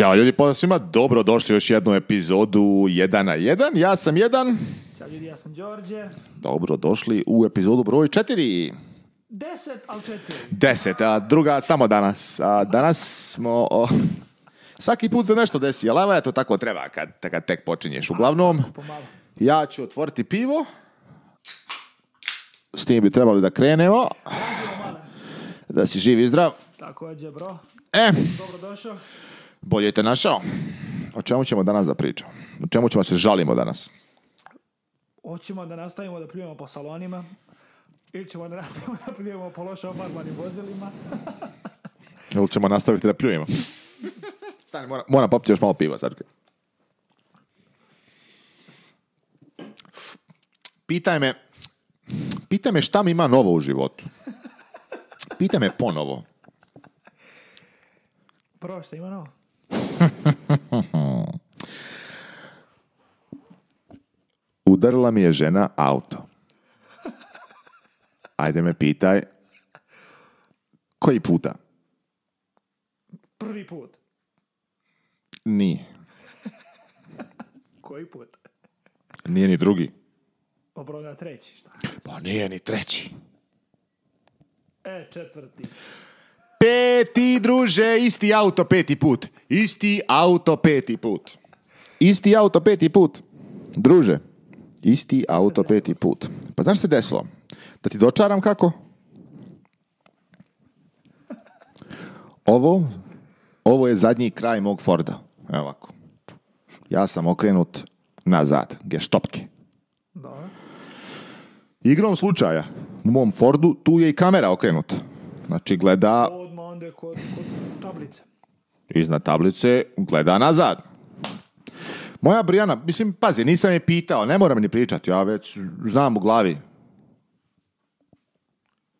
Ćao ljudi, pozdrav svima, dobro došli u još jednu epizodu 1 na 1, ja sam jedan. Ćao ljudi, ja sam Đorđe. Dobro došli u epizodu broj 4. 10, ali 4. 10, a druga samo danas. A danas smo... O, svaki put za nešto desi, ali evo to tako treba kad, kad tek počinješ. Uglavnom, ja ću otvoriti pivo. S tim bi trebali da krenemo. Da si živ i zdrav. Također, bro. E. Dobro došao. Bolje te našao. O čemu ćemo danas da pričamo? O čemu ćemo se žalimo danas? Hoćemo da nastavimo da pljujemo po salonima ili ćemo da nastavimo da pljujemo po loša obarbanim vozilima. ili ćemo nastaviti da pljujemo. Stani, moram, moram popiti još malo piva sad. Pitaj me, pitaj me šta mi ima novo u životu. Pitaj me ponovo. Prvo šta ima novo? Udarila mi je žena auto. Ajde me pitaj. Koji puta? Prvi put. Nije. Koji put? Nije ni drugi. Obroga treći, šta? Pa nije ni treći. E, četvrti. Peti, druže, isti auto peti put. Isti auto peti put. Isti auto peti put. Druže, isti auto peti put. Pa znaš se desilo? Da ti dočaram kako? Ovo, ovo je zadnji kraj mog Forda. Evo ovako. Ja sam okrenut nazad, geštopke. Da. Igrom slučaja, u mom Fordu, tu je i kamera okrenuta. Znači, gleda onda kod, tablice. Iznad tablice gleda nazad. Moja Brijana, mislim, pazi, nisam je pitao, ne moram ni pričati, ja već znam u glavi.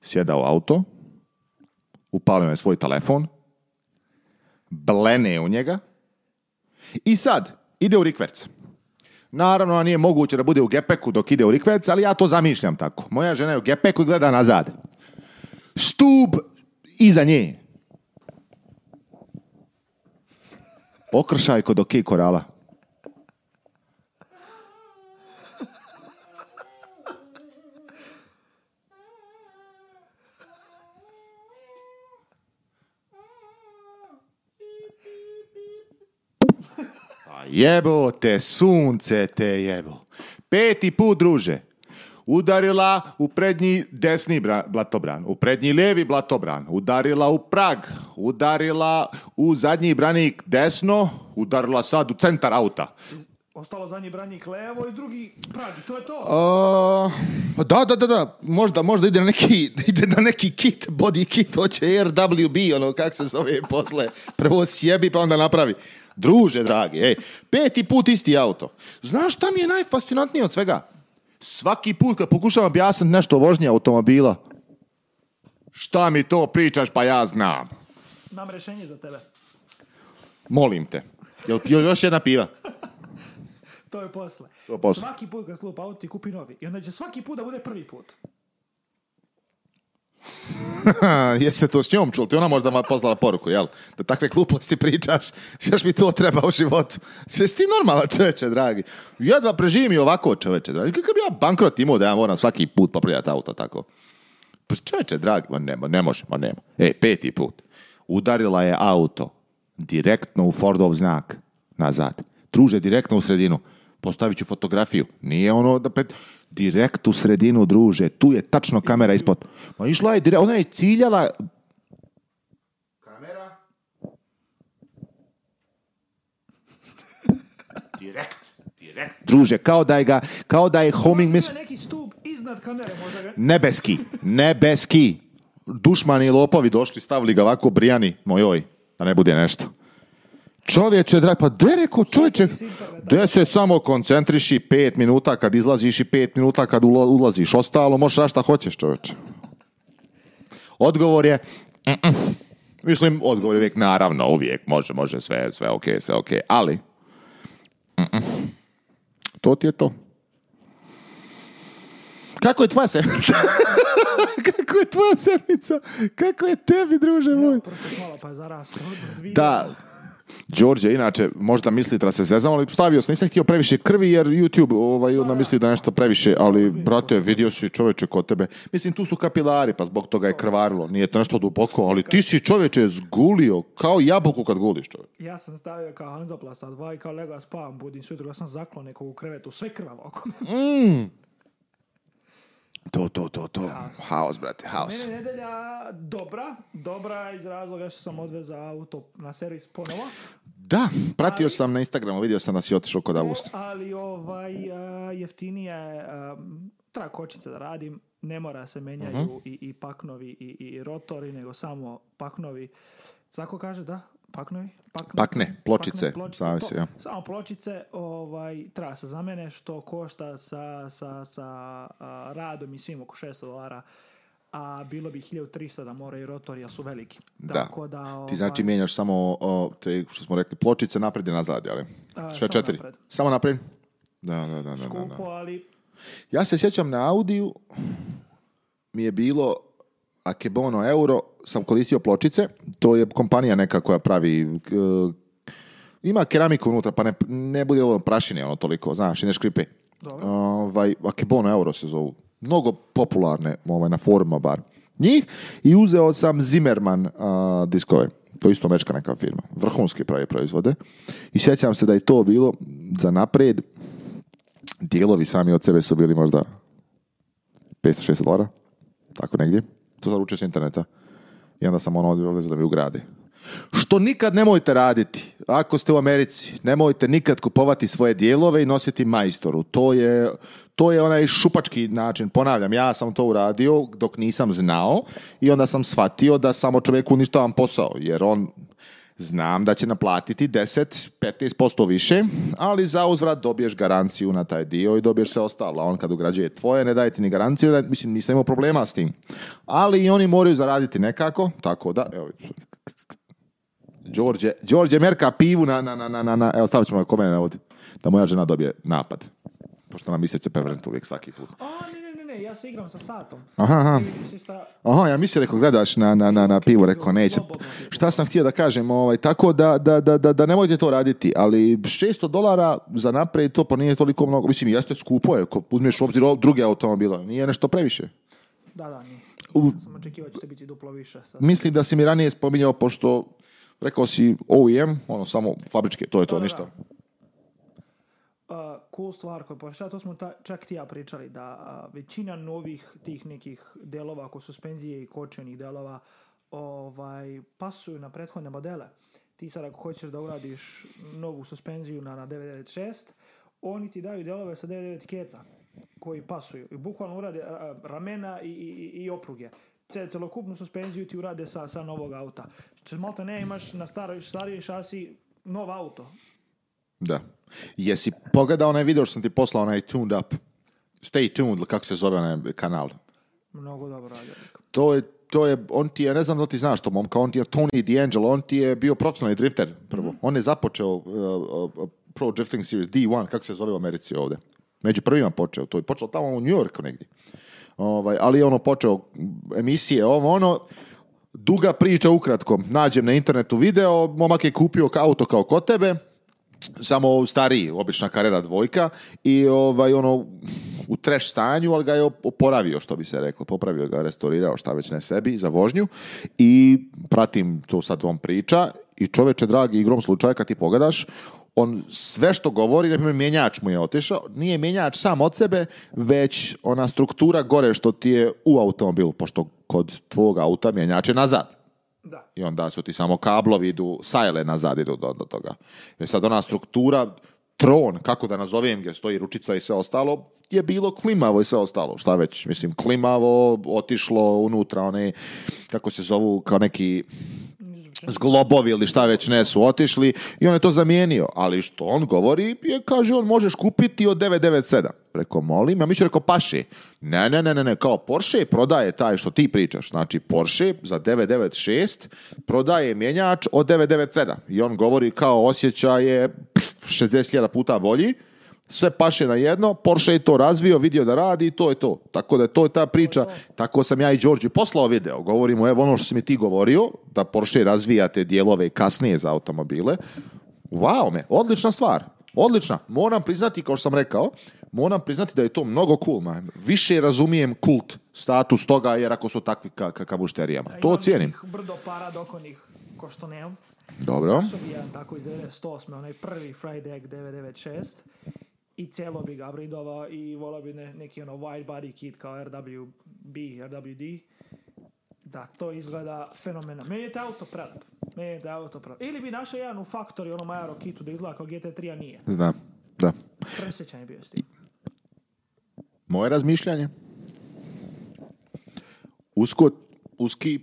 Sjeda u auto, upalio je svoj telefon, blene u njega i sad ide u rikverc. Naravno, nije moguće da bude u gepeku dok ide u rikverc, ali ja to zamišljam tako. Moja žena je u gepeku i gleda nazad. Stub iza nje. Okršaj kod okej korala. Pa jebo te, sunce te jebo. Peti put, druže udarila u prednji desni blatobran, u prednji lijevi blatobran, udarila u prag, udarila u zadnji branik desno, udarila sad u centar auta. Ostalo zadnji branik levo i drugi prag, to je to. Pa da, da, da, da, možda, možda ide na neki, ide na neki kit, body kit, hoće RWB, ono, kak se zove posle, prvo sjebi pa onda napravi. Druže, dragi, ej, peti put isti auto. Znaš šta mi je najfascinantnije od svega? Svaki put kad pokušavam objasniti nešto o vožnji automobila, šta mi to pričaš, pa ja znam. Imam rješenje za tebe. Molim te. Jel pio još jedna piva? to je posle. To je posle. Svaki put kad slupa auto ti kupi novi. I onda će svaki put da bude prvi put. Jeste to s njom čuli? Ti ona možda vam poslala poruku, jel? Da takve gluposti pričaš, još mi to treba u životu. Sveš ti normalan čoveče, dragi. Jedva preživim i ovako čoveče, dragi. Kako bi ja bankrot imao da ja moram svaki put popravljati auto tako? Pa čoveče, dragi, ma nema, ne može, ma nema. E, peti put. Udarila je auto direktno u Fordov znak nazad. truže direktno u sredinu postavit ću fotografiju. Nije ono da pet... Direkt u sredinu, druže, tu je tačno kamera ispod. Ma išla je direkt, ona je ciljala... Kamera... Direkt, direkt. Druže, kao da je ga, kao da je homing... Mis... stup iznad kamere, Nebeski, nebeski. Dušmani lopovi došli, stavili ga ovako, brijani mojoj, da ne bude nešto. Čovječe, drag, pa de reko, čovječe, se samo koncentriši pet minuta kad izlaziš i pet minuta kad ulaziš. Ostalo možeš da šta hoćeš, čovječe. Odgovor je, mislim, odgovor je uvijek, naravno, uvijek, može, može, sve, sve, ok, sve, ok, ali, to ti je to. Kako je tvoja sedmica? Kako je tvoja sedmica? Kako je tebi, druže moj? Pa da, Đorđe, inače, možda misli da se zezam, ali stavio sam, nisam htio previše krvi jer YouTube ovaj, onda misli da nešto previše, ali brate, vidio si čoveče kod tebe. Mislim, tu su kapilari, pa zbog toga je krvarilo, nije to nešto duboko, ali ti si čoveče zgulio, kao jabuku kad guliš čoveče. Ja sam stavio kao hanzoplasta dva i kao Lego budim sutra, sam zaklon nekog u krevetu, sve krvavo oko Mm. To, to, to, to. Haos, brate, haos. Mene nedelja dobra, dobra iz razloga što sam odvezao auto na servis ponovo. Da, pratio ali, sam na Instagramu, vidio sam da si otišao kod e, Augusta. Ali ovaj, uh, jeftinije treba trakočice da radim, ne mora se menjaju mhm. i, i paknovi i, i rotori, nego samo paknovi. Zako kaže da, Paknovi? Pakne, pakne, pločice, pakne, pločice zavisi, ja. Samo pločice, ovaj, trasa za mene, što košta sa, sa, sa a, radom i svim oko 600 dolara a bilo bi 1300 da moraju rotorija su veliki. Tako da. ovaj... Ti znači mijenjaš samo o, te, što smo rekli, pločice napred i nazad, jel? Sve četiri. Napred. Samo napred? Da, da, da. Skupo, da, da. ali... Ja se sjećam na Audiju mi je bilo Akebono Euro sam koristio pločice, to je kompanija neka koja pravi e, ima keramiku unutra, pa ne, bude ovo prašine ono toliko, znaš, i ne škripe. Ovaj, Akebono Euro se zovu. Mnogo popularne ovaj, na forumu bar njih i uzeo sam Zimmerman diskove. To je isto mečka neka firma. Vrhunski prave proizvode. I sjećam se da je to bilo za napred. Dijelovi sami od sebe su bili možda 560 dolara. Tako negdje. To učio s interneta. I onda sam ono odvezao da mi ugradi. Što nikad nemojte raditi. Ako ste u Americi, nemojte nikad kupovati svoje dijelove i nositi majstoru. To je, to je onaj šupački način. Ponavljam, ja sam to uradio dok nisam znao i onda sam shvatio da samo ništa uništavam posao, jer on Znam da će naplatiti 10-15% više, ali za uzvrat dobiješ garanciju na taj dio i dobiješ sve ostalo. On kad ugrađuje tvoje, ne daje ti ni garanciju, mislim, nisam imao problema s tim. Ali i oni moraju zaraditi nekako, tako da, evo, Đorđe, Đorđe Merka pivu na, na, na, na, na, evo stavit ćemo na kome da moja žena dobije napad. Pošto nam će prevrnuti uvijek svaki put ne, ja se igram sa satom. Aha, aha. aha ja mislim rekao, gledaš na, na, na, na pivo, rekao, neće. Šta sam htio da kažem, ovaj, tako da, da, da, da, nemojte to raditi, ali 600 dolara za naprijed to pa nije toliko mnogo, mislim, jeste skupo je, ako uzmeš u obzir druge automobile, nije nešto previše. Da, da, nije. U, sam biti duplo više. Mislim da si mi ranije spominjao, pošto rekao si OEM, ono, samo fabričke, to je to, da, ništa uh, cool stvar koja pošla, to smo ta, čak ti ja pričali, da većina novih tih nekih delova, ako suspenzije i kočenih delova, ovaj, pasuju na prethodne modele. Ti sad ako hoćeš da uradiš novu suspenziju na, na 996, oni ti daju delove sa 99 keca koji pasuju i bukvalno urade ramena i, i, i opruge celokupnu suspenziju ti urade sa, sa novog auta. Malta ne imaš na staroj, starijoj šasi nov auto da. Jesi pogledao onaj video što sam ti poslao, onaj Tuned Up? Stay Tuned, kako se zove onaj kanal? Mnogo dobro radio. To je, to je, on ti je, ne znam da ti znaš to momka, on ti je Tony D'Angelo, on ti je bio profesionalni drifter prvo. Mhm. On je započeo uh, uh, Pro Drifting Series D1, kako se zove u Americi ovdje. Među prvima počeo to. Je počeo tamo u New Yorku negdje. Ovaj, ali je ono počeo emisije, ovo ono, duga priča ukratko. Nađem na internetu video, momak je kupio auto kao kod tebe, samo stariji, obična karera dvojka i ovaj, ono, u treš stanju, ali ga je oporavio, što bi se reklo, popravio ga, restaurirao, šta već ne sebi, za vožnju i pratim to sad on priča i čoveče dragi, igrom slučaja kad ti pogledaš, on sve što govori, na primjer, mjenjač mu je otišao, nije mjenjač sam od sebe, već ona struktura gore što ti je u automobilu, pošto kod tvog auta mjenjač je nazad. Da. I onda su ti samo kablovi idu, sajele nazad idu do, do toga. Jer sad ona struktura, tron, kako da nazovem gdje stoji ručica i sve ostalo, je bilo klimavo i sve ostalo. Šta već, mislim, klimavo, otišlo unutra, one, kako se zovu, kao neki zglobovi ili šta već ne su otišli i on je to zamijenio. Ali što on govori je, kaže, on možeš kupiti od 997. Rekao, molim, a mi ću rekao, paši. Ne, ne, ne, ne, ne, kao Porsche prodaje taj što ti pričaš. Znači, Porsche za 996 prodaje mjenjač od 997. I on govori kao osjećaj je 60.000 puta bolji sve paše na jedno, Porsche je to razvio, vidio da radi i to je to. Tako da je to ta priča, tako sam ja i Đorđe poslao video, govorimo evo ono što si mi ti govorio, da Porsche razvija te dijelove kasnije za automobile. Wow me, odlična stvar, odlična. Moram priznati, kao što sam rekao, moram priznati da je to mnogo cool, man. više razumijem kult status toga, jer ako su takvi ka, ka kabušterijama. To cijenim. brdo para ko što Dobro. tako iz 108. onaj prvi Friday 996 i celo bi ga bridova i volao bi ne, neki ono wide body kit kao RWB, RWD da to izgleda fenomenalno. Meni je to auto prelep. Meni je te auto prelep. Ili bi našao jedan u faktori, ono Majaro kitu da izgleda kao GT3, a nije. Znam, da. Presjećan je bio s tim. Moje razmišljanje? Usko, uski,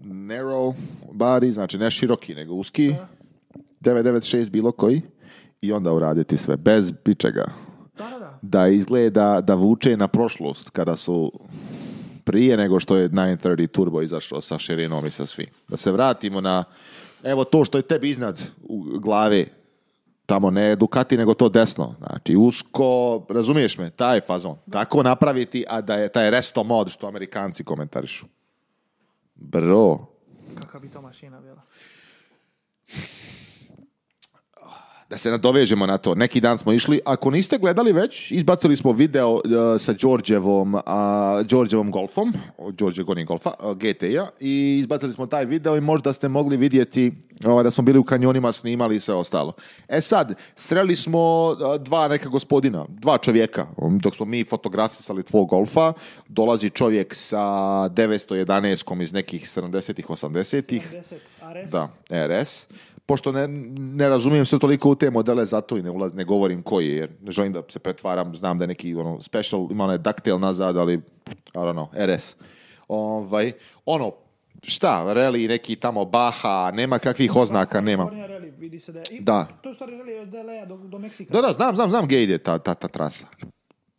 narrow body, znači ne široki, nego uski. Da. 996 bilo koji i onda uraditi sve, bez pičega. Da, da. da izgleda, da vuče na prošlost kada su prije nego što je 930 Turbo izašao sa širinom i sa svim. Da se vratimo na evo to što je tebi iznad u glave tamo ne Ducati nego to desno. Znači usko, razumiješ me, taj fazon. Tako napraviti, a da je taj resto mod što Amerikanci komentarišu. Bro. Kaka bi to mašina bila? da se nadovežemo na to. Neki dan smo išli, ako niste gledali već, izbacili smo video e, sa Đorđevom, uh, Đorđevom golfom, Đorđe golfa, e, i izbacili smo taj video i možda ste mogli vidjeti e, ovaj, da smo bili u kanjonima, snimali i sve ostalo. E sad, streli smo dva neka gospodina, dva čovjeka, um, dok smo mi fotografisali tvoj golfa, dolazi čovjek sa 911-kom iz nekih 70-ih, 80-ih. RS. Da, RS pošto ne, ne razumijem se toliko u te modele, zato i ne, ulaz, ne govorim koji, jer ne želim da se pretvaram, znam da je neki ono, special, ima onaj ducktail nazad, ali, I don't know, RS. Ovaj, ono, šta, reli neki tamo Baha, nema kakvih oznaka, nema. vidi se da je, To je stvari rally od do, Meksika. Da, da, znam, znam, znam gdje ide ta, ta, ta trasa.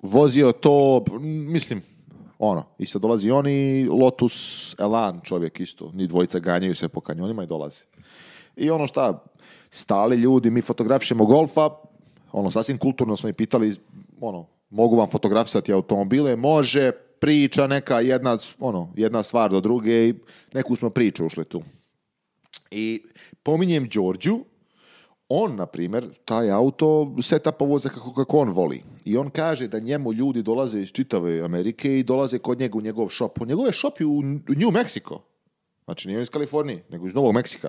Vozio to, mislim, ono, i sad dolazi oni, Lotus, Elan čovjek isto, ni dvojica ganjaju se po kanjonima i dolazi. I ono šta, stali ljudi, mi fotografišemo golfa, ono, sasvim kulturno smo i pitali, ono, mogu vam fotografisati automobile, može, priča neka, jedna, ono, jedna stvar do druge i neku smo priču ušli tu. I pominjem Đorđu, on, na primjer, taj auto setup voza kako, kako on voli. I on kaže da njemu ljudi dolaze iz čitave Amerike i dolaze kod njega u njegov šop. U njegove šop u New Mexico. Znači, nije iz Kalifornije, nego iz Novog Meksika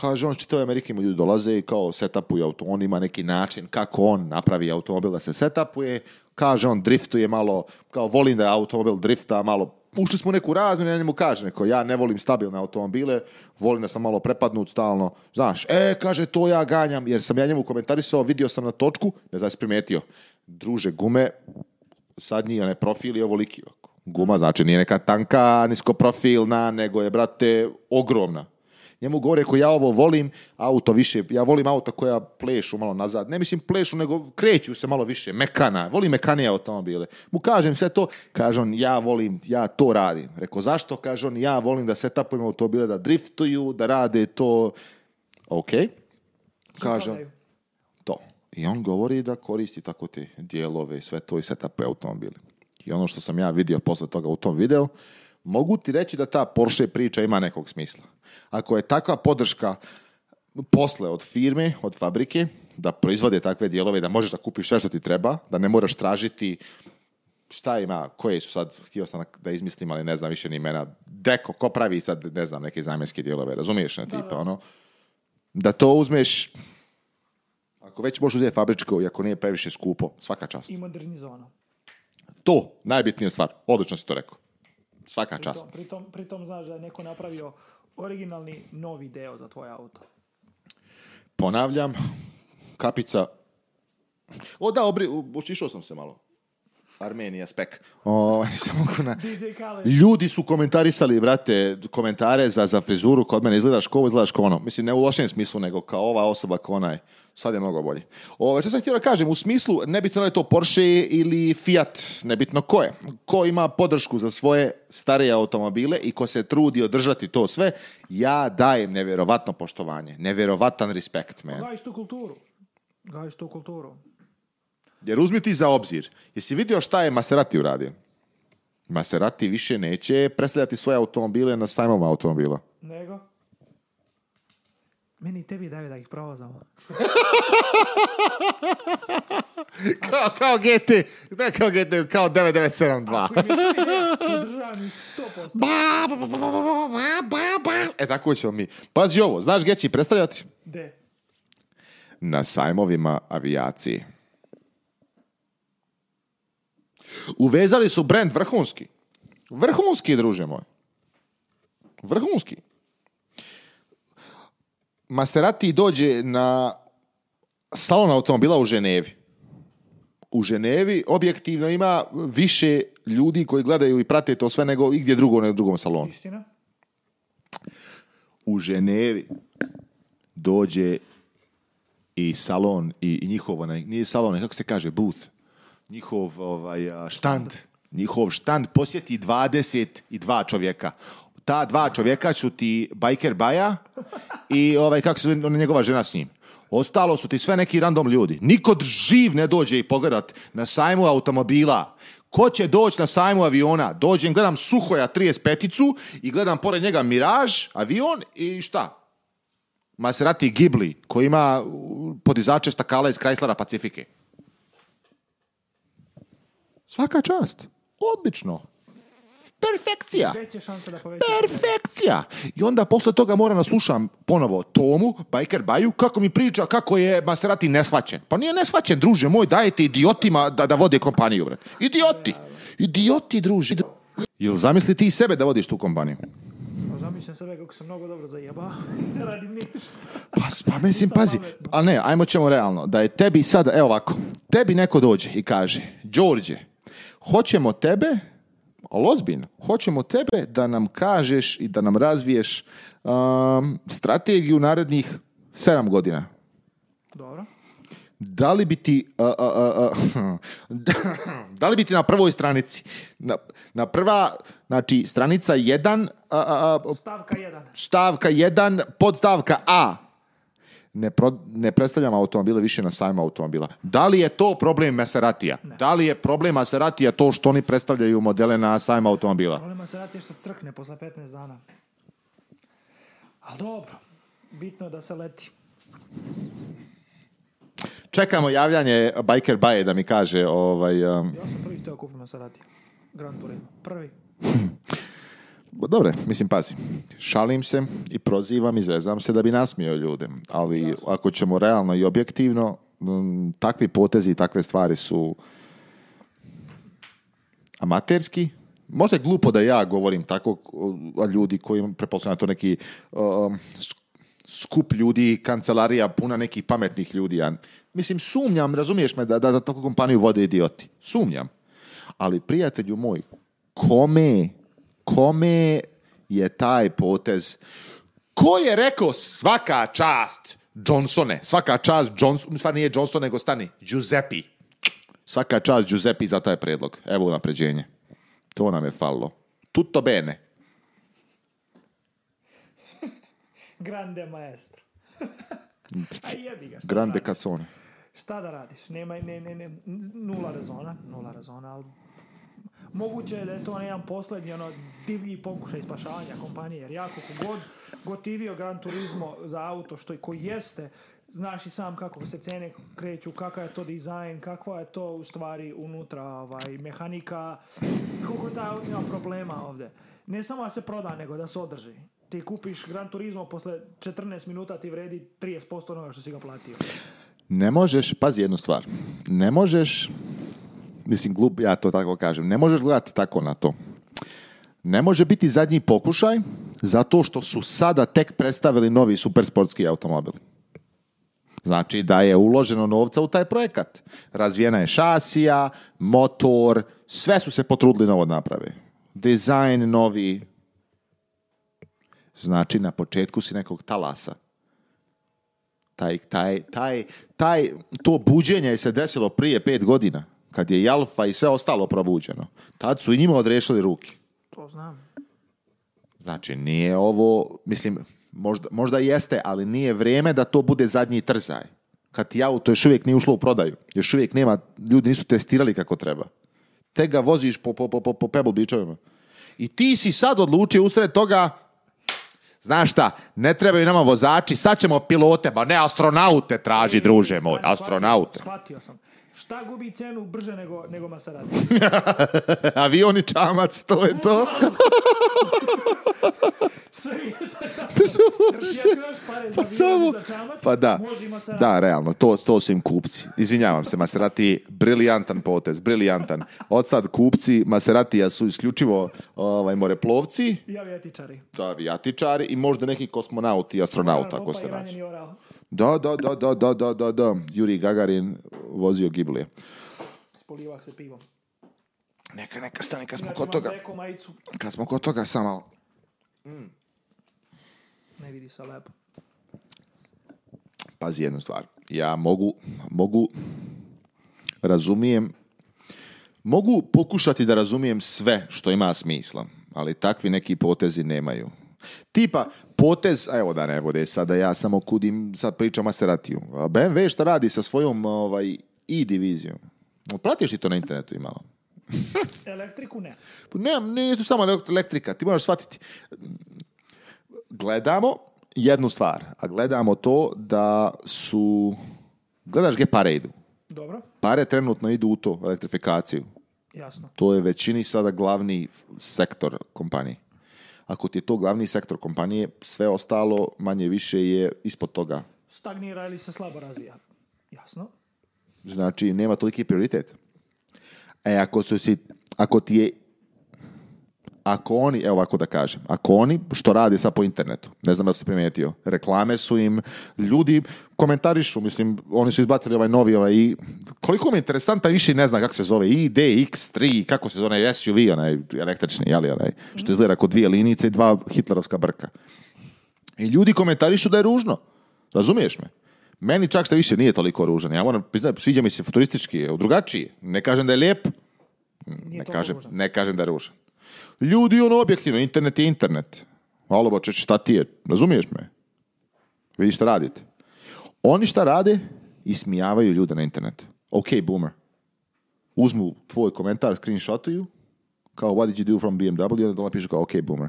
kaže on što Amerike mu ljudi dolaze i kao setapuje auto, on ima neki način kako on napravi automobil da se setapuje, kaže on driftuje malo, kao volim da je automobil drifta, malo ušli smo u neku razmjenu, ja njemu kaže neko, ja ne volim stabilne automobile, volim da sam malo prepadnut stalno, znaš, e, kaže, to ja ganjam, jer sam ja njemu komentarisao, vidio sam na točku, ne znaš primetio, druže, gume, sadnji, ne profil je ovoliki, guma, znači, nije neka tanka, profilna, nego je, brate, ogromna, njemu govore ko ja ovo volim, auto više, ja volim auto koja plešu malo nazad. Ne mislim plešu, nego kreću se malo više, mekana, volim mekanije automobile. Mu kažem sve to, kaže on ja volim, ja to radim. Reko zašto? Kaže on ja volim da setapujem automobile, da driftuju, da rade to. Ok. Kaže to. I on govori da koristi tako te dijelove i sve to i setape automobile. I ono što sam ja vidio posle toga u tom videu, mogu ti reći da ta Porsche priča ima nekog smisla. Ako je takva podrška posle od firme, od fabrike, da proizvode takve dijelove, da možeš da kupiš sve što ti treba, da ne moraš tražiti šta ima, koje su sad, htio sam da izmislim, ali ne znam više ni imena, deko, ko pravi sad, ne znam, neke zamjenske dijelove, razumiješ na tipa, ono, da to uzmeš, ako već možeš uzeti fabričko i ako nije previše skupo, svaka čast. I modernizovano. To, najbitnija stvar, odlično si to rekao. Svaka čast. Pritom, pritom, znaš da je neko napravio originalni novi deo za tvoj auto? Ponavljam, kapica... O da, obri, sam se malo. Armenija spek. O, na... Ljudi su komentarisali, brate, komentare za, za frizuru, kod mene izgledaš ko izgledaš ko ono. Mislim, ne u lošem smislu, nego kao ova osoba, kao onaj. Sad je mnogo bolje. O, što sam htio da kažem, u smislu, nebitno je to Porsche ili Fiat, nebitno ko je. Ko ima podršku za svoje starije automobile i ko se trudi održati to sve, ja dajem nevjerovatno poštovanje. Nevjerovatan respekt, man. Gajiš tu kulturu. Gajiš tu kulturu. Jer uzmi ti za obzir, jesi vidio šta je Maserati uradio? Maserati više neće predstavljati svoje automobile na sajmom automobila. Nego? Meni tebi daju da ih provozamo. kao, kao GT, ne kao GT, kao 9972. ba, ba, ba, ba, ba, ba, ba. E tako ćemo mi. Pazi ovo, znaš gdje će predstavljati? De. Na sajmovima avijaciji. Uvezali su brend vrhunski. Vrhunski, druže moj. Vrhunski. Maserati dođe na salon automobila u Ženevi. U Ženevi objektivno ima više ljudi koji gledaju i prate to sve nego igdje drugo na drugom salonu. U Ženevi dođe i salon i, i njihovo, nije salon, kako se kaže, booth njihov ovaj, štand, njihov štand posjeti 22 čovjeka. Ta dva čovjeka su ti Biker Baja i ovaj, kako se njegova žena s njim. Ostalo su ti sve neki random ljudi. Niko živ ne dođe i pogledat na sajmu automobila. Ko će doći na sajmu aviona? Dođem, gledam Suhoja 35-icu i gledam pored njega miraž, avion i šta? Maserati gibli koji ima podizače stakala iz Chryslera Pacifike. Svaka čast. Odlično. Perfekcija. Perfekcija. I onda posle toga moram da slušam ponovo Tomu, Biker Baju, kako mi priča kako je Maserati nesvaćen. Pa nije nesvaćen, druže moj, dajete idiotima da, da vode kompaniju, bre. Idioti. Idioti, druže. Jel zamisli ti sebe da vodiš tu kompaniju? Pa zamislim sebe kako sam mnogo dobro zajebao radim ništa. Pa, pa mislim, pazi, ali ne, ajmo ćemo realno, da je tebi sad, evo ovako, tebi neko dođe i kaže, Đorđe, hoćemo tebe, lozbin, hoćemo tebe da nam kažeš i da nam razviješ um, strategiju narednih 7 godina. Dobro. Da li bi ti da li bi ti na prvoj stranici na, na prva znači stranica jedan... stavka jedan. stavka 1 podstavka A ne, pro, ne predstavljam automobile više na sajmu automobila. Da li je to problem Maseratija? Ne. Da li je problem Maseratija to što oni predstavljaju modele na sajmu automobila? Problem Maseratija je što crkne posle 15 dana. Ali dobro, bitno je da se leti. Čekamo javljanje Biker Baje da mi kaže ovaj... Um... Ja sam prvi htio kupiti Maserati. Grand Turismo. Prvi. dobre, mislim, pazi, šalim se i prozivam i zrezam se da bi nasmio ljudem. ali ako ćemo realno i objektivno, takvi potezi i takve stvari su amaterski, možda je glupo da ja govorim tako, o ljudi koji, prepostavljam to neki um, skup ljudi, kancelarija puna nekih pametnih ljudi. Ja, mislim, sumnjam, razumiješ me, da, da, da takvu kompaniju vode idioti. Sumnjam. Ali, prijatelju moj, kome kome je taj potez ko je rekao svaka čast Johnsone, svaka čast Johnson, stvar nije Johnson nego stani, Giuseppe. Svaka čast Giuseppe za taj predlog. Evo napređenje. To nam je fallo. Tutto bene. Grande maestro. jebi ga, Grande cazzone kacone. Šta da radiš? Nema, ne, ne, ne, nula rezona, nula rezona, ali moguće je da je to jedan posljednji ono, divlji pokušaj spašavanja kompanije, jer jako kogod gotivio Gran Turismo za auto, što i koji jeste, znaš i sam kako se cene kreću, kakav je to dizajn, kakva je to u stvari unutra ovaj, mehanika, koliko taj auto ima problema ovdje. Ne samo da se proda, nego da se održi ti kupiš Gran Turismo posle 14 minuta ti vredi 30% onoga što si ga platio. Ne možeš, pazi jednu stvar, ne možeš mislim, glup, ja to tako kažem, ne možeš gledati tako na to. Ne može biti zadnji pokušaj zato što su sada tek predstavili novi supersportski automobil. Znači da je uloženo novca u taj projekat. Razvijena je šasija, motor, sve su se potrudili novo naprave. Dizajn novi. Znači na početku si nekog talasa. Taj, taj, taj, taj, to buđenje je se desilo prije pet godina kad je Jalfa i sve ostalo probuđeno, tad su i njima odrešili ruke. To znam. Znači, nije ovo, mislim, možda, možda jeste, ali nije vrijeme da to bude zadnji trzaj. Kad ti auto još uvijek nije ušlo u prodaju, još uvijek nema, ljudi nisu testirali kako treba. Te ga voziš po, po, po, po I ti si sad odlučio usred toga, znaš šta, ne trebaju nama vozači, sad ćemo pilote, ba ne astronaute traži, druže moj, astronaute. Shvatio sam. Šta gubi cenu brže nego, nego Maserati? Avioni čamac, to je to. pa samo, pa da, da, realno, to, to su im kupci. Izvinjavam se, Maserati je briljantan potez, briljantan. Od sad kupci Maseratija su isključivo ovaj, moreplovci. I avijatičari. Da, avijatičari i možda neki kosmonauti i astronauta, ako se naći. Da, da, da, da, da, da, da, da. Juri Gagarin vozio giblije. Spolivak se pivom. Neka, neka, stani, kad smo kod toga... Kad smo kod toga, samo... Mm. Ne vidi se lepo. Pazi jednu stvar. Ja mogu, mogu, razumijem, mogu pokušati da razumijem sve što ima smisla, ali takvi neki potezi nemaju. Tipa, potez, evo da ne bude sada ja samo kudim, sad pričam Maseratiju. BMW šta radi sa svojom ovaj, i divizijom? Platiš li to na internetu i malo? Elektriku ne. Pa ne, nije tu samo elektrika, ti moraš shvatiti. Gledamo jednu stvar, a gledamo to da su... Gledaš gdje pare idu. Dobro. Pare trenutno idu u to, elektrifikaciju. Jasno. To je većini sada glavni sektor kompanije ako ti je to glavni sektor kompanije, sve ostalo manje više je ispod toga. Stagnira ili se slabo razvija. Jasno. Znači, nema toliki prioritet. E, ako, su ako ti je ako oni, evo ovako da kažem, ako oni, što radi sad po internetu, ne znam da se primijetio, reklame su im, ljudi komentarišu, mislim, oni su izbacili ovaj novi, ovaj, i koliko mi je interesantan, više ne znam kako se zove, IDX3, kako se zove, SUV, onaj električni, jeli, onaj, što izgleda kao dvije linice i dva hitlerovska brka. I ljudi komentarišu da je ružno, razumiješ me? Meni čak što više nije toliko ružan. Ja moram priznati, sviđa mi se futuristički, drugačiji. Ne kažem da je lijep, ne kažem, ne kažem da je ružan ljudi ono objektivno, internet je internet. Malo bočeš, šta ti je, razumiješ me? Vidiš šta radite. Oni šta rade, ismijavaju ljude na internetu. Ok, boomer. Uzmu tvoj komentar, screenshotuju, kao what did you do from BMW, i onda dola kao ok, boomer.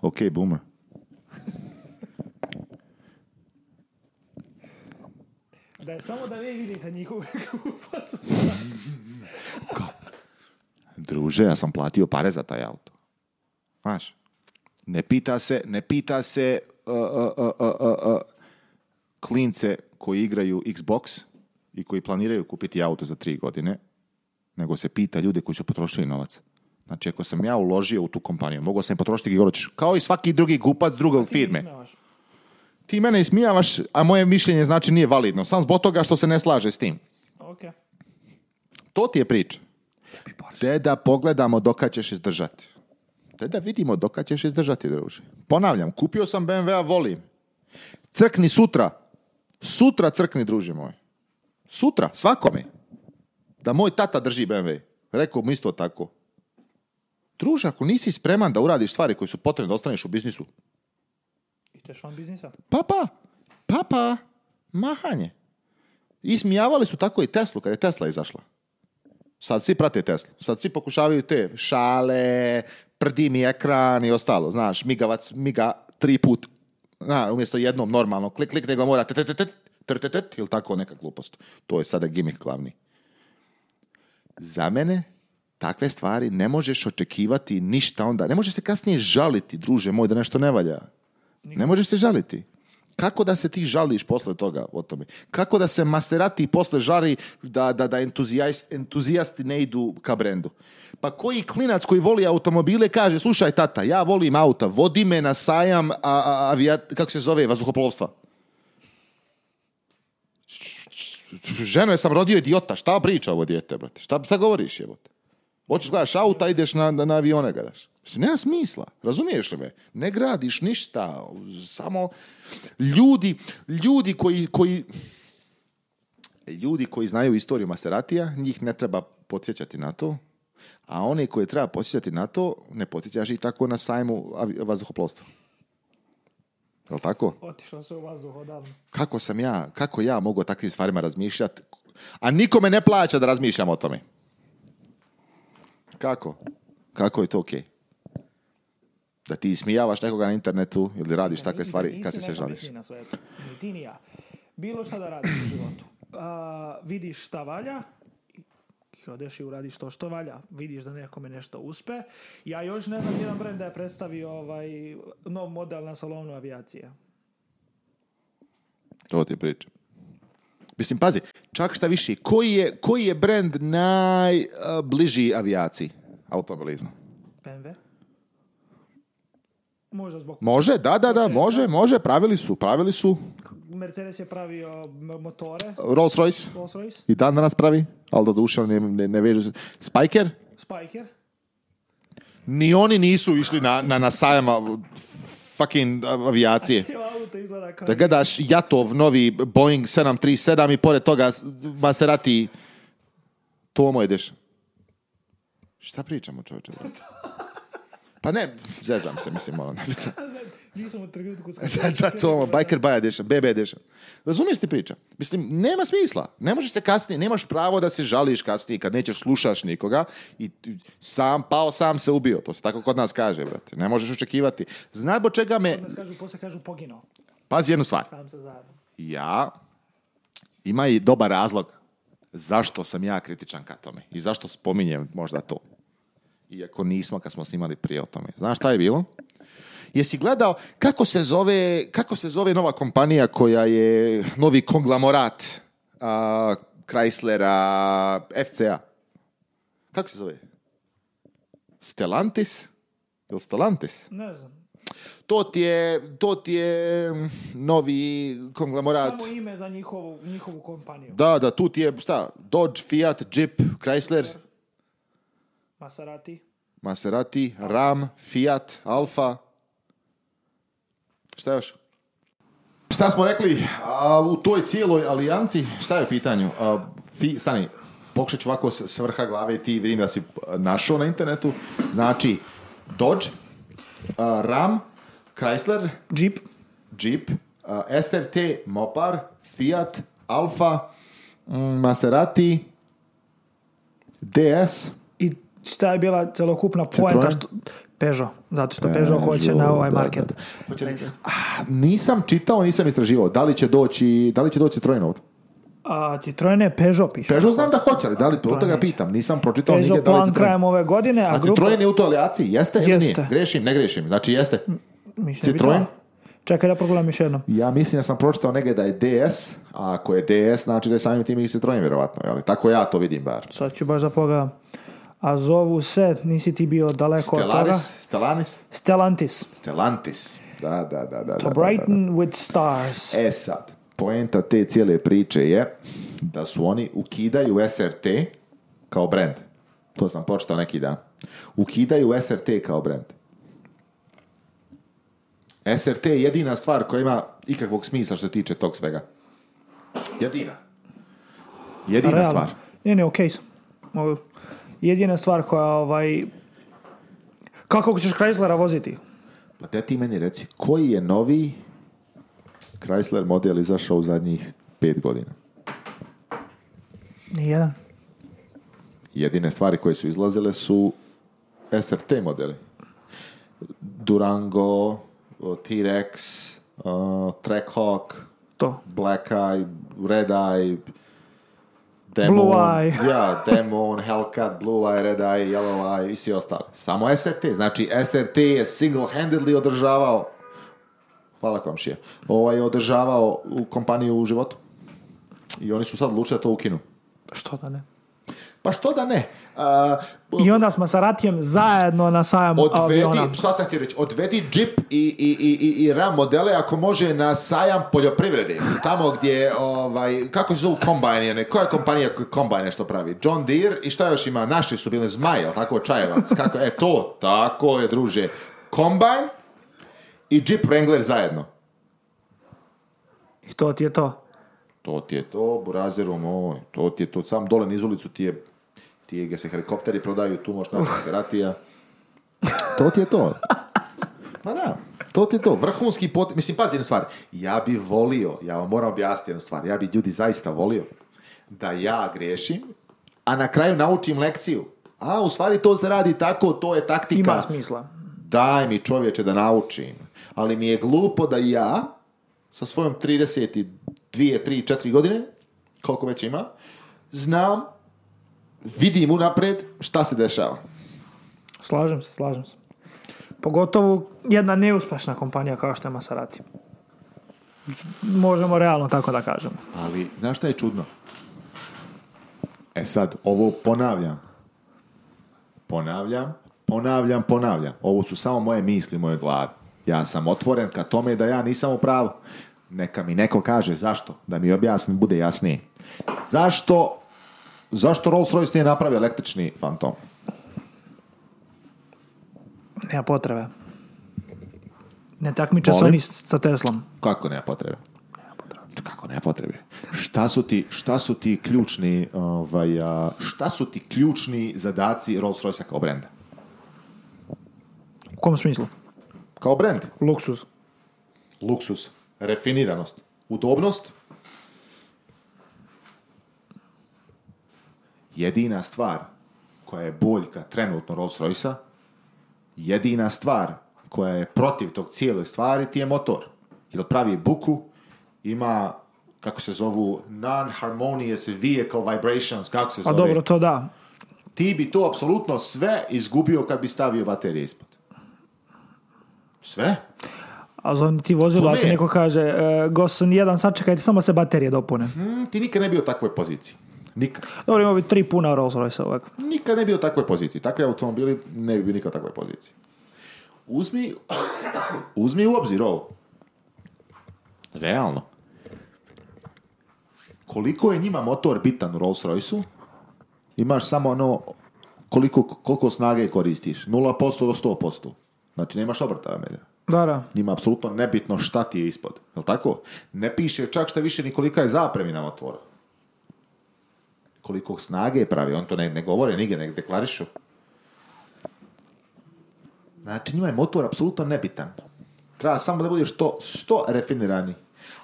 Ok, boomer. Da samo da vi vidite njihovu facu druže, ja sam platio pare za taj auto. Znaš, ne pita se, ne pita se uh, uh, uh, klince koji igraju Xbox i koji planiraju kupiti auto za tri godine, nego se pita ljude koji su potrošili novac. Znači, ako sam ja uložio u tu kompaniju, mogao sam potrošiti Kao i svaki drugi kupac drugog firme ti mene ismijavaš, a moje mišljenje znači nije validno, sam zbog toga što se ne slaže s tim. Okay. To ti je priča. Te da pogledamo dok ćeš izdržati. Te da vidimo dok ćeš izdržati, druže. Ponavljam, kupio sam BMW-a, volim. Crkni sutra. Sutra crkni, druže moj. Sutra, svakome. Da moj tata drži BMW. Rekao mu isto tako. Druže, ako nisi spreman da uradiš stvari koje su potrebne da ostaneš u biznisu, Papa, van biznisa? Pa, pa. Mahanje. Ismijavali su tako i Teslu, kad je Tesla izašla. Sad svi prate Teslu. Sad svi pokušavaju te šale, prdi mi ekran i ostalo. Znaš, migavac, miga tri put. Na, umjesto jednom normalno klik, klik, nego mora trtetet ili tako neka glupost. To je sada gimmick glavni. Za mene takve stvari ne možeš očekivati ništa onda. Ne možeš se kasnije žaliti, druže moj, da nešto ne valja. Ne možeš se žaliti. Kako da se ti žališ posle toga o tome? Kako da se maserati posle žari da, da, da entuzijast, entuzijasti ne idu ka brendu? Pa koji klinac koji voli automobile kaže, slušaj tata, ja volim auta, vodi me na sajam a, kako se zove, vazduhoplovstva. Ženo je sam rodio idiota, šta priča ovo dijete, brate? Šta, šta govoriš, jebote? Hoćeš gledaš auta, ideš na, na avione gledaš. Mislim, nema smisla, razumiješ li me? Ne gradiš ništa, samo ljudi, ljudi koji, koji, ljudi koji znaju istoriju Maseratija, njih ne treba podsjećati na to, a one koje treba podsjećati na to, ne podsjećaš i tako na sajmu vazduhoplostva. Je tako? Otišao se u vazduh Kako sam ja, kako ja mogu o takvim stvarima razmišljati, a nikome ne plaća da razmišljam o tome. Kako? Kako je to okej? da ti ismijavaš nekoga na internetu ili radiš takve stvari kad se sve žališ. ni ja. Bilo šta da radiš u životu. Pa, vidiš šta valja, i odeš i uradiš to što valja. Vidiš da nekome nešto uspe. Ja još ne znam jedan brend da je predstavio ovaj nov model na salonu avijacije. To ti pričam. Mislim, pazi, čak šta više, koji je, koji je brend najbliži uh, avijaciji automobilizmu. BMW. Može zbog... Može, da, da, da, može, može, pravili su, pravili su. Mercedes je pravio e, motore. Rolls Royce. Rolls Royce. I dan danas pravi, ali do duša ne, ne, ne vežu. Spiker? Spiker. Ni oni nisu išli na, na, na sajama fucking avijacije. Da gledaš Jatov novi Boeing 737 i pored toga Maserati Tomo deš. Šta pričamo čovječe? Pa ne, zezam se, mislim, malo ono, Nisam ono, biker baja dešan, bebe dešan. Razumiješ ti priča? Mislim, nema smisla. Ne možeš se kasnije, nemaš pravo da se žališ kasnije kad nećeš slušaš nikoga i sam pao, sam se ubio. To se tako kod nas kaže, brate. Ne možeš očekivati. Znaj bo čega me... Kod nas kažu, posle kažu pogino. Pazi jednu stvar. Sam se ja, ima i dobar razlog zašto sam ja kritičan ka tome i zašto spominjem možda to. Iako nismo kad smo snimali prije o tome. Znaš šta je bilo? Jesi gledao kako se zove, kako se zove nova kompanija koja je novi konglamorat uh, Chryslera, FCA? Kako se zove? Stellantis? Jel Stellantis? Ne znam. To ti je, to je novi konglomerat. Samo ime za njihovu, njihovu kompaniju. Da, da, tu ti je, šta, Dodge, Fiat, Jeep, Chrysler. Maserati. Maserati, Ram, Fiat, Alfa. Šta još? Šta smo rekli u toj cijeloj alijanci? Šta je u pitanju? A, stani, pokušat ću ovako s vrha glave ti vidim da si našao na internetu. Znači, Dodge, Ram, Chrysler, Jeep, Jeep SRT, Mopar, Fiat, Alfa, mm, Maserati, DS. I šta je bila celokupna poenta što... Peugeot, zato što Pežo e, hoće na ovaj da, market. Da, da. A, nisam čitao, nisam istraživao. Da li će doći, da li će doći Citroen ovdje? A Citroen je Pežo, piše. Pežo znam da hoće, ali da li to, da ga pitam, nisam pročitao nigdje da li Citroen. plan krajem ove godine, a, a grupa... Citroen je u toj aliaciji, jeste, jeste. ili nije? Grešim, ne grešim, znači jeste. M Citroen? Čekaj da progledam još jednom. Ja mislim da sam pročitao negdje da je DS, a ako je DS, znači da je samim tim i Citroen, vjerovatno, jel? Tako ja to vidim bar. Sad ću baš da pogledam a zovu se, nisi ti bio daleko Stelaris, od toga. Stellaris? Stellantis. Stellantis, da, da, da. da to da, Brighton da, da. with stars. E sad, poenta te cijele priče je da su oni ukidaju SRT kao brand. To sam počitao neki dan. Ukidaju SRT kao brand. SRT je jedina stvar koja ima ikakvog smisla što se tiče tog svega. Jedina. Jedina Realno. stvar. Ne, ne, okej okay sam jedina stvar koja ovaj... Kako ćeš Chryslera voziti? Pa da ti meni reci, koji je novi Chrysler model izašao u zadnjih pet godina? Nijedan. Jedine stvari koje su izlazile su SRT modeli. Durango, T-Rex, uh, Trackhawk, to. Black Eye, Red Eye, Demon, Blue Eye. ja, Demon, Hellcat, Blue Eye, Red Eye, Yellow Eye i svi ostali. Samo SRT. Znači, SRT je single-handedly održavao hvala komšije, ovaj, održavao kompaniju u životu. I oni su sad lučili da to ukinu. Što da ne? Pa što da ne? I onda smo sa Ratijem zajedno na sajam odvedi, aviona. sam odvedi džip i, i, i, i ram modele ako može na sajam poljoprivrede. Tamo gdje, ovaj, kako se zove kombajne, koja je kompanija kombajne što pravi? John Deere i šta još ima? Naši su bili zmaj, tako čajevac. Kako, e to, tako je druže. Kombajn i džip Wrangler zajedno. I to ti je to to ti je to, burazirom, moj, to ti je to, sam dole niz ulicu ti je, ti se helikopteri prodaju, tu možeš napraviti se To ti je to. Pa da, to ti je to, vrhunski pot... Mislim, pazi jednu stvar, ja bi volio, ja vam moram objasniti jednu stvar, ja bi ljudi zaista volio da ja griješim, a na kraju naučim lekciju. A, u stvari to se radi tako, to je taktika. Ima smisla. Daj mi čovječe da naučim. Ali mi je glupo da ja sa svojom 32 dvije, tri, četiri godine, koliko već ima, znam, vidim unapred šta se dešava. Slažem se, slažem se. Pogotovo jedna neuspešna kompanija kao što je Maserati. Možemo realno tako da kažemo. Ali, znaš šta je čudno? E sad, ovo ponavljam. Ponavljam, ponavljam, ponavljam. Ovo su samo moje misli, moje glavi. Ja sam otvoren ka tome da ja nisam u pravu neka mi neko kaže zašto, da mi objasni, bude jasnije. Zašto, zašto Rolls-Royce nije napravio električni fantom? Nema potrebe. Ne takmiče se oni sa Teslom. Kako nema potrebe? Kako nema potrebe? Šta su ti, šta su ti ključni, ovaj, šta su ti ključni zadaci Rolls-Royce kao brenda? U kom smislu? Kao brend. Luksus. Luksus refiniranost, udobnost, jedina stvar koja je boljka trenutno Rolls royce jedina stvar koja je protiv tog cijeloj stvari ti je motor. Jer pravi buku, ima kako se zovu non-harmonious vehicle vibrations, kako se pa zove. A dobro, to da. Ti bi to apsolutno sve izgubio kad bi stavio baterije ispod. Sve? A zovem ti a pa neko kaže, e, gos jedan 1, sačekajte, samo se baterije dopune. Hmm, ti nikad ne bio u takvoj poziciji. Nikad. Dobro, imao bi tri puna Rolls Royce ovako. Nikad ne bio u takvoj poziciji. Takvi automobili ne bi bili nikad u takvoj poziciji. Uzmi, uzmi u obzir ovo. Realno. Koliko je njima motor bitan u Rolls Royce-u, imaš samo ono koliko, koliko snage koristiš. 0% do 100%. Znači, nemaš obrta medija. Da, da. Njima apsolutno nebitno šta ti je ispod. li tako? Ne piše čak šta više ni kolika je zapremina motora. Koliko snage je pravi. On to ne, ne govore nigdje, ne deklarišu. Znači njima je motor apsolutno nebitan. Treba samo da budeš što, što refinirani.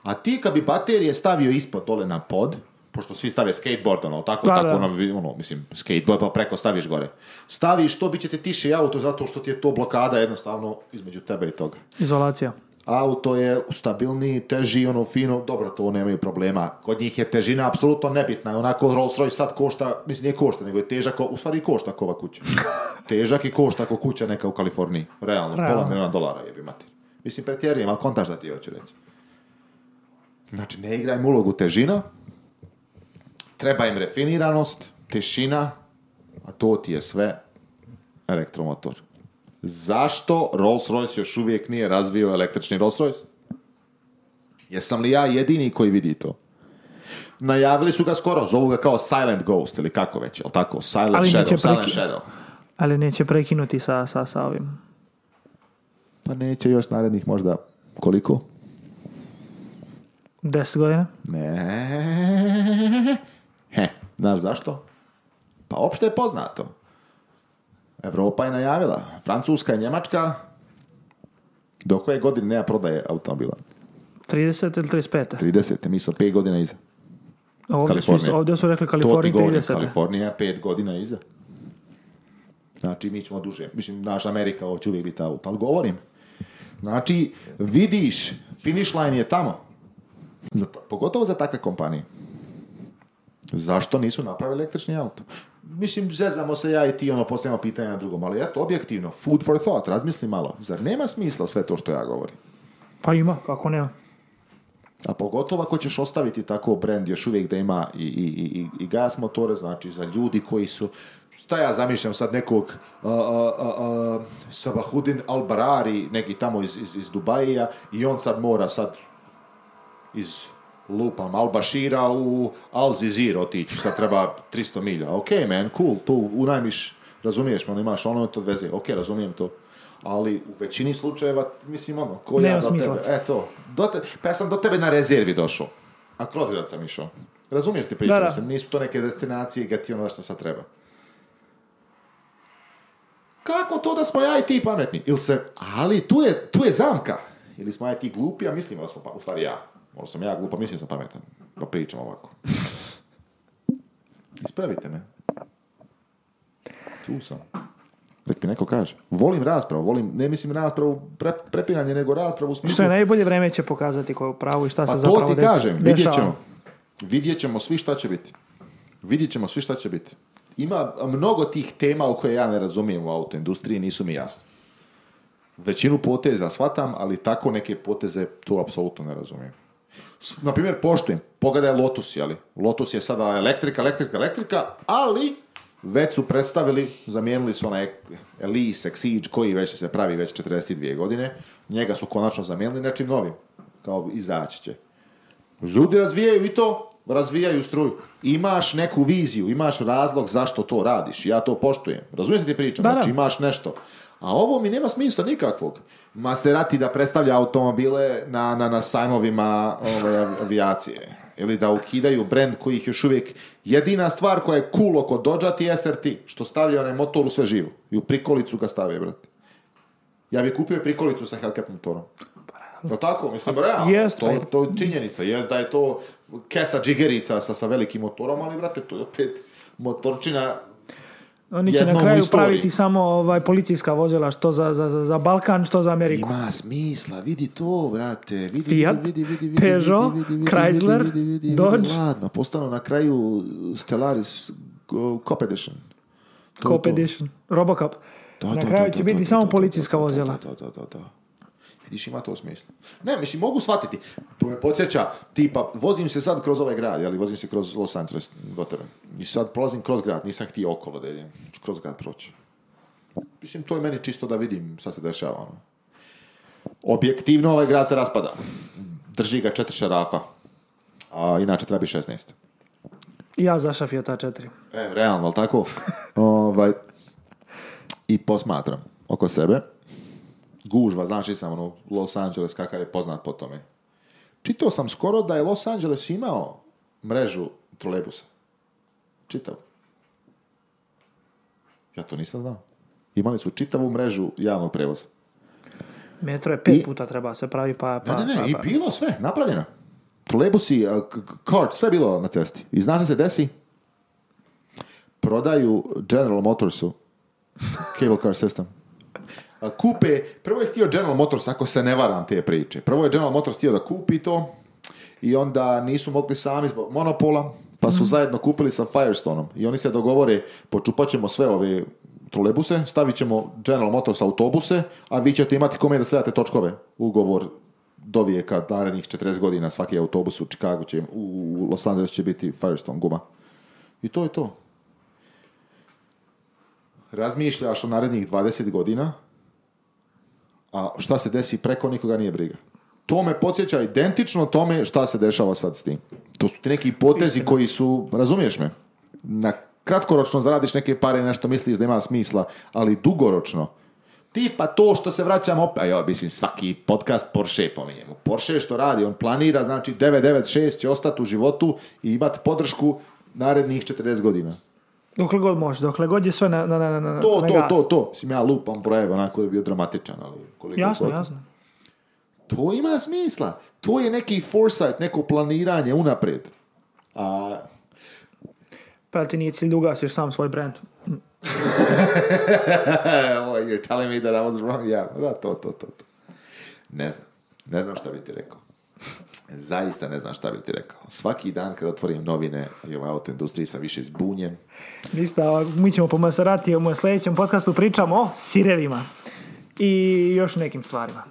A ti kad bi baterije stavio ispod dole na pod, pošto svi stave skateboard, ono, tako, tako, da. Ono, ono mislim, skateboard, pa preko staviš gore. Staviš to, bit će ti tiši auto, zato što ti je to blokada jednostavno između tebe i toga. Izolacija. Auto je stabilniji, teži, ono, fino, dobro, to nemaju problema. Kod njih je težina apsolutno nebitna, onako Rolls Royce sad košta, mislim, nije košta, nego je težak, u stvari košta kova kuća. težak i košta ako kuća neka u Kaliforniji, realno, pola miliona dolara je bi mater. Mislim, pretjerujem, ali kontaš da ti hoću reći. Znači, ne igrajem ulogu težina, treba im refiniranost, tišina, a to ti je sve elektromotor. Zašto Rolls-Royce još uvijek nije razvio električni Rolls-Royce? Jesam li ja jedini koji vidi to? Najavili su ga skoro, zovu ga kao Silent Ghost ili kako već, jel tako? Silent ali Shadow, Ali neće prekinuti sa, sa, ovim. Pa neće još narednih možda koliko? Deset godina? Ne. Znaš zašto? Pa opšte je poznato. Evropa je najavila. Francuska i Njemačka do koje godine nema prodaje automobila? 30 ili 35. 30. Mi 5 godina iza. A ovdje, su, isto, ovdje su rekli Kalifornija 30. Kalifornija 5 godina iza. Znači, mi ćemo duže. Mislim, naš Amerika ovo će uvijek biti auto. Ali govorim. Znači, vidiš, finish line je tamo. Za, pogotovo za takve kompanije. Zašto nisu napravili električni auto? Mislim, zezamo se ja i ti, ono, postavljamo pitanje na drugom, ali to objektivno, food for thought, razmisli malo. Zar nema smisla sve to što ja govorim? Pa ima, kako nema. A pogotovo ako ćeš ostaviti tako brand još uvijek da ima i, i, i, i gas motore, znači za ljudi koji su, šta ja zamišljam sad nekog uh, uh, uh, Albarari, neki tamo iz, iz, iz i on sad mora sad iz lupam Al u Al Zizir otići, sad treba 300 milja. Ok, man, cool, tu unajmiš, razumiješ, ono imaš ono to veze, ok, razumijem to. Ali u većini slučajeva, mislim, ono, ko ja do tebe, eto, do te, pa ja sam do tebe na rezervi došao, a kroz grad sam išao. Razumiješ ti priču, mislim, nisu to neke destinacije gdje ti ono što sad treba. Kako to da smo ja i ti pametni? Ili se, ali tu je, tu je zamka. Ili smo ja i ti glupi, a mislimo da smo, pa, u stvari ja Možda sam ja glupo, mislim sam pametan. Pa pričam ovako. Ispravite me. Tu sam. Nek mi neko kaže. Volim raspravu, volim, ne mislim raspravu pre, prepiranje, nego raspravu u smislu... Što je najbolje vreme će pokazati ko je pravu i šta se pa zapravo to ti kažem, vidjet ćemo. Vidjet ćemo svi šta će biti. Vidjet ćemo svi šta će biti. Ima mnogo tih tema o koje ja ne razumijem u autoindustriji, nisu mi jasne. Većinu poteza shvatam, ali tako neke poteze tu apsolutno ne razumijem na primjer, poštujem. Pogledaj Lotus, jeli? Lotus je sada elektrika, elektrika, elektrika, ali već su predstavili, zamijenili su onaj Elise, Exige, koji već se pravi već 42 godine. Njega su konačno zamijenili nečim novim. Kao izaći će. Ljudi razvijaju i to, razvijaju struju. Imaš neku viziju, imaš razlog zašto to radiš. Ja to poštujem. Razumiješ ti pričam? Znači imaš nešto. A ovo mi nema smisla nikakvog. Maserati da predstavlja automobile na, na, na sajmovima ove, ovaj, avijacije. Ili da ukidaju brend koji ih još uvijek... Jedina stvar koja je cool oko Dodge ti SRT, što stavlja onaj motor u sve živo. I u prikolicu ga stave, brate. Ja bih kupio prikolicu sa Hellcat motorom. Je tako? Mislim, pa, realno. to, pa to je činjenica. Jest da je to kesa džigerica sa, sa velikim motorom, ali, brate, to je opet motorčina oni će na kraju praviti samo ovaj, policijska vozila, što za, za, za Balkan, što za Ameriku. Ima smisla, vidi to, vrate. Vidi, Fiat, vidi, vidi, vidi, Peugeot, Chrysler, Dodge. Ladno, postano na kraju Stellaris Cop Edition. Cop Robocop. na kraju će biti samo policijska vozila. Da, da, da, da vidiš ima to smisla. Ne, mislim, mogu shvatiti. To me podsjeća, tipa, vozim se sad kroz ovaj grad, ali vozim se kroz Los Angeles do I sad prolazim kroz grad, nisam htio okolo da idem, kroz grad proći. Mislim, to je meni čisto da vidim šta se dešava. Ono. Objektivno ovaj grad se raspada. Drži ga četiri šarafa. A inače treba bi 16. Ja je ta četiri. E, realno, ali tako? ovaj, I posmatram oko sebe gužva, znaš i sam, ono, Los Angeles kakav je poznat po tome. Čitao sam skoro da je Los Angeles imao mrežu trolebusa. Čitao. Ja to nisam znao. Imali su čitavu mrežu javnog prevoza. Metro je pet puta treba se pravi pa... pa ne, ne, ne, pa- i pa- bilo sve, napravljeno. Trolebusi, kart, sve bilo na cesti. I znaš se desi? Prodaju General Motorsu cable car system kupe, prvo je htio General Motors, ako se ne varam te priče, prvo je General Motors htio da kupi to i onda nisu mogli sami zbog monopola, pa su mhm. zajedno kupili sa Firestoneom i oni se dogovore, počupat ćemo sve ove trolebuse, stavit ćemo General Motors autobuse, a vi ćete imati kome da sedate točkove. Ugovor do vijeka, narednih 40 godina svaki autobus u Čikagu će, u Los Angeles će biti Firestone guma. I to je to. Razmišljaš o narednih 20 godina, a šta se desi preko nikoga nije briga. To me podsjeća identično tome šta se dešava sad s tim. To su ti neki potezi koji su, razumiješ me, na kratkoročno zaradiš neke pare, nešto misliš da ima smisla, ali dugoročno, tipa to što se vraćam opet, ja mislim svaki podcast Porsche pominjemo. Porsche što radi, on planira, znači 996 će ostati u životu i imati podršku narednih 40 godina. Dokle god može, dokle god je sve na, na, na, na To, na to, to, to, to. Mislim, ja lupam brojeva onako da bi bio dramatičan, ali koliko Jasno, god. jasno. To ima smisla. To je neki foresight, neko planiranje unaprijed. A... Pa ti nije cilj da ugasiš sam svoj brand. Hm. You're telling me that I was wrong. Yeah, da, to, to, to, to. Ne znam. Ne znam šta bi ti rekao. Zaista ne znam šta bih ti rekao. Svaki dan kad otvorim novine i auto industriji sam više zbunjen. Ništa, mi ćemo po Maserati u sljedećem podcastu pričamo o sirevima i još nekim stvarima.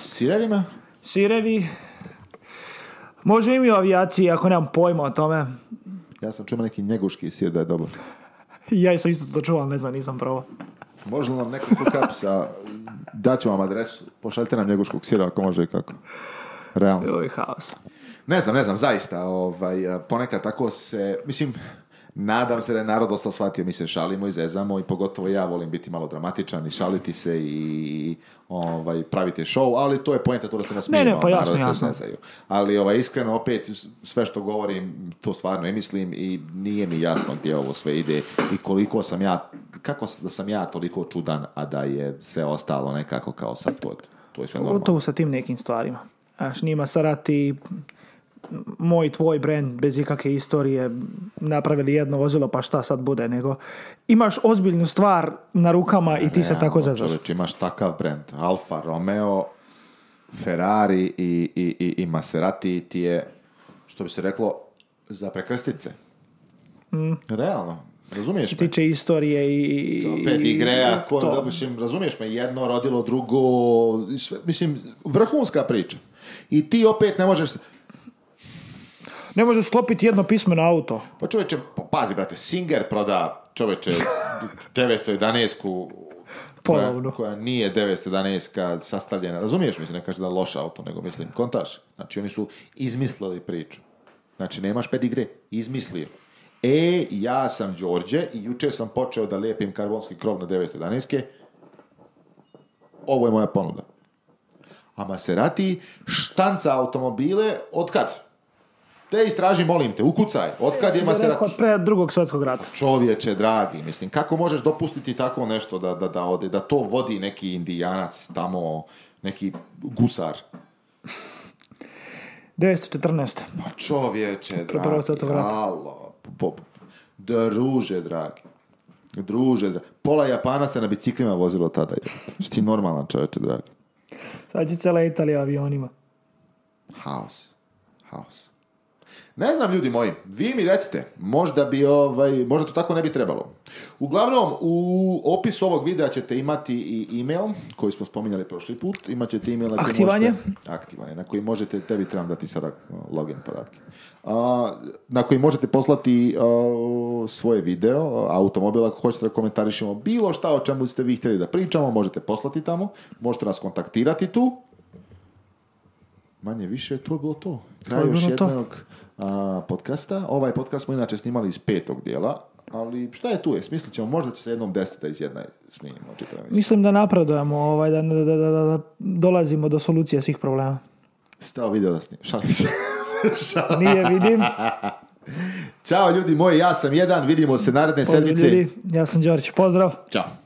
Sirevima? Sirevi, može i mi o avijaciji ako nemam pojma o tome. Ja sam čuo neki njeguški sir da je dobar. ja sam isto to čuo, ali ne znam, nisam pravo Može li nam neko kukap sa... Daću vam adresu, pošaljite nam njeguškog sira ako može i kako realno. haos. Ne znam, ne znam, zaista, ovaj, ponekad tako se, mislim, nadam se da je narod dosta shvatio, mi se šalimo i zezamo i pogotovo ja volim biti malo dramatičan i šaliti se i ovaj, praviti show, ali to je pojenta to da se nas ne, pa narod se Ali ovaj, iskreno, opet, sve što govorim, to stvarno i mislim i nije mi jasno gdje ovo sve ide i koliko sam ja, kako da sam ja toliko čudan, a da je sve ostalo nekako kao sad to, to je sve normalno. sa tim nekim stvarima s njima sad moj, tvoj brand bez ikakve istorije napravili jedno vozilo pa šta sad bude, nego imaš ozbiljnu stvar na rukama i ti se tako zazvaš imaš takav brand, Alfa Romeo, Ferrari i, i, i, i Maserati ti je, što bi se reklo, za prekrstice. Mm. Realno. Razumiješ me? tiče istorije i... To, pedigreja, da, razumiješ me, jedno rodilo drugo, sve, mislim, vrhunska priča i ti opet ne možeš... Ne možeš slopiti jedno pismeno na auto. Pa čoveče, pa pazi brate, Singer proda čoveče 911-ku Koja, koja nije 911-ka sastavljena. Razumiješ, mislim, ne kaže da je loš auto, nego mislim, kontaš. Znači, oni su izmislili priču. Znači, nemaš pedigre, izmislio. E, ja sam Đorđe i jučer sam počeo da lijepim karbonski krov na 911-ke. Ovo je moja ponuda a Maserati štanca automobile od kad? Te istraži, molim te, ukucaj, od kad je Maserati? Od pre drugog svjetskog rata. Čovječe, dragi, mislim, kako možeš dopustiti tako nešto da, da, da, ode, da to vodi neki indijanac tamo, neki gusar? 1914. Pa čovječe, dragi, alo, druže, dragi. Druže, dragi. Pola Japana se na biciklima vozilo tada. Šti normalan čovječe, dragi. Sad će cela Italija avionima. Haos. Haos. Ne znam, ljudi moji, vi mi recite, možda bi ovaj, možda to tako ne bi trebalo. Uglavnom, u opisu ovog videa ćete imati i email koji smo spominjali prošli put. Imaćete ćete e na koji Možete, je, na koji možete, tebi trebam dati sada eh, login podatke na koji možete poslati svoje video, automobil ako hoćete da komentarišemo bilo šta o čemu ste vi htjeli da pričamo, možete poslati tamo, možete nas kontaktirati tu. Manje više, to je bilo to. Kraj još jednog podcasta. Ovaj podcast smo inače snimali iz petog dijela, ali šta je tu je? Smislit ćemo, možda će se jednom deseta iz jedna snimimo. Mislim da napredujemo, ovaj, da, da, da, dolazimo do solucije svih problema. Stao video da snimim, se. Nije vidim. Ćao ljudi moji, ja sam jedan, vidimo se naredne sedmice. Ja sam Đorđe, pozdrav. Ćao.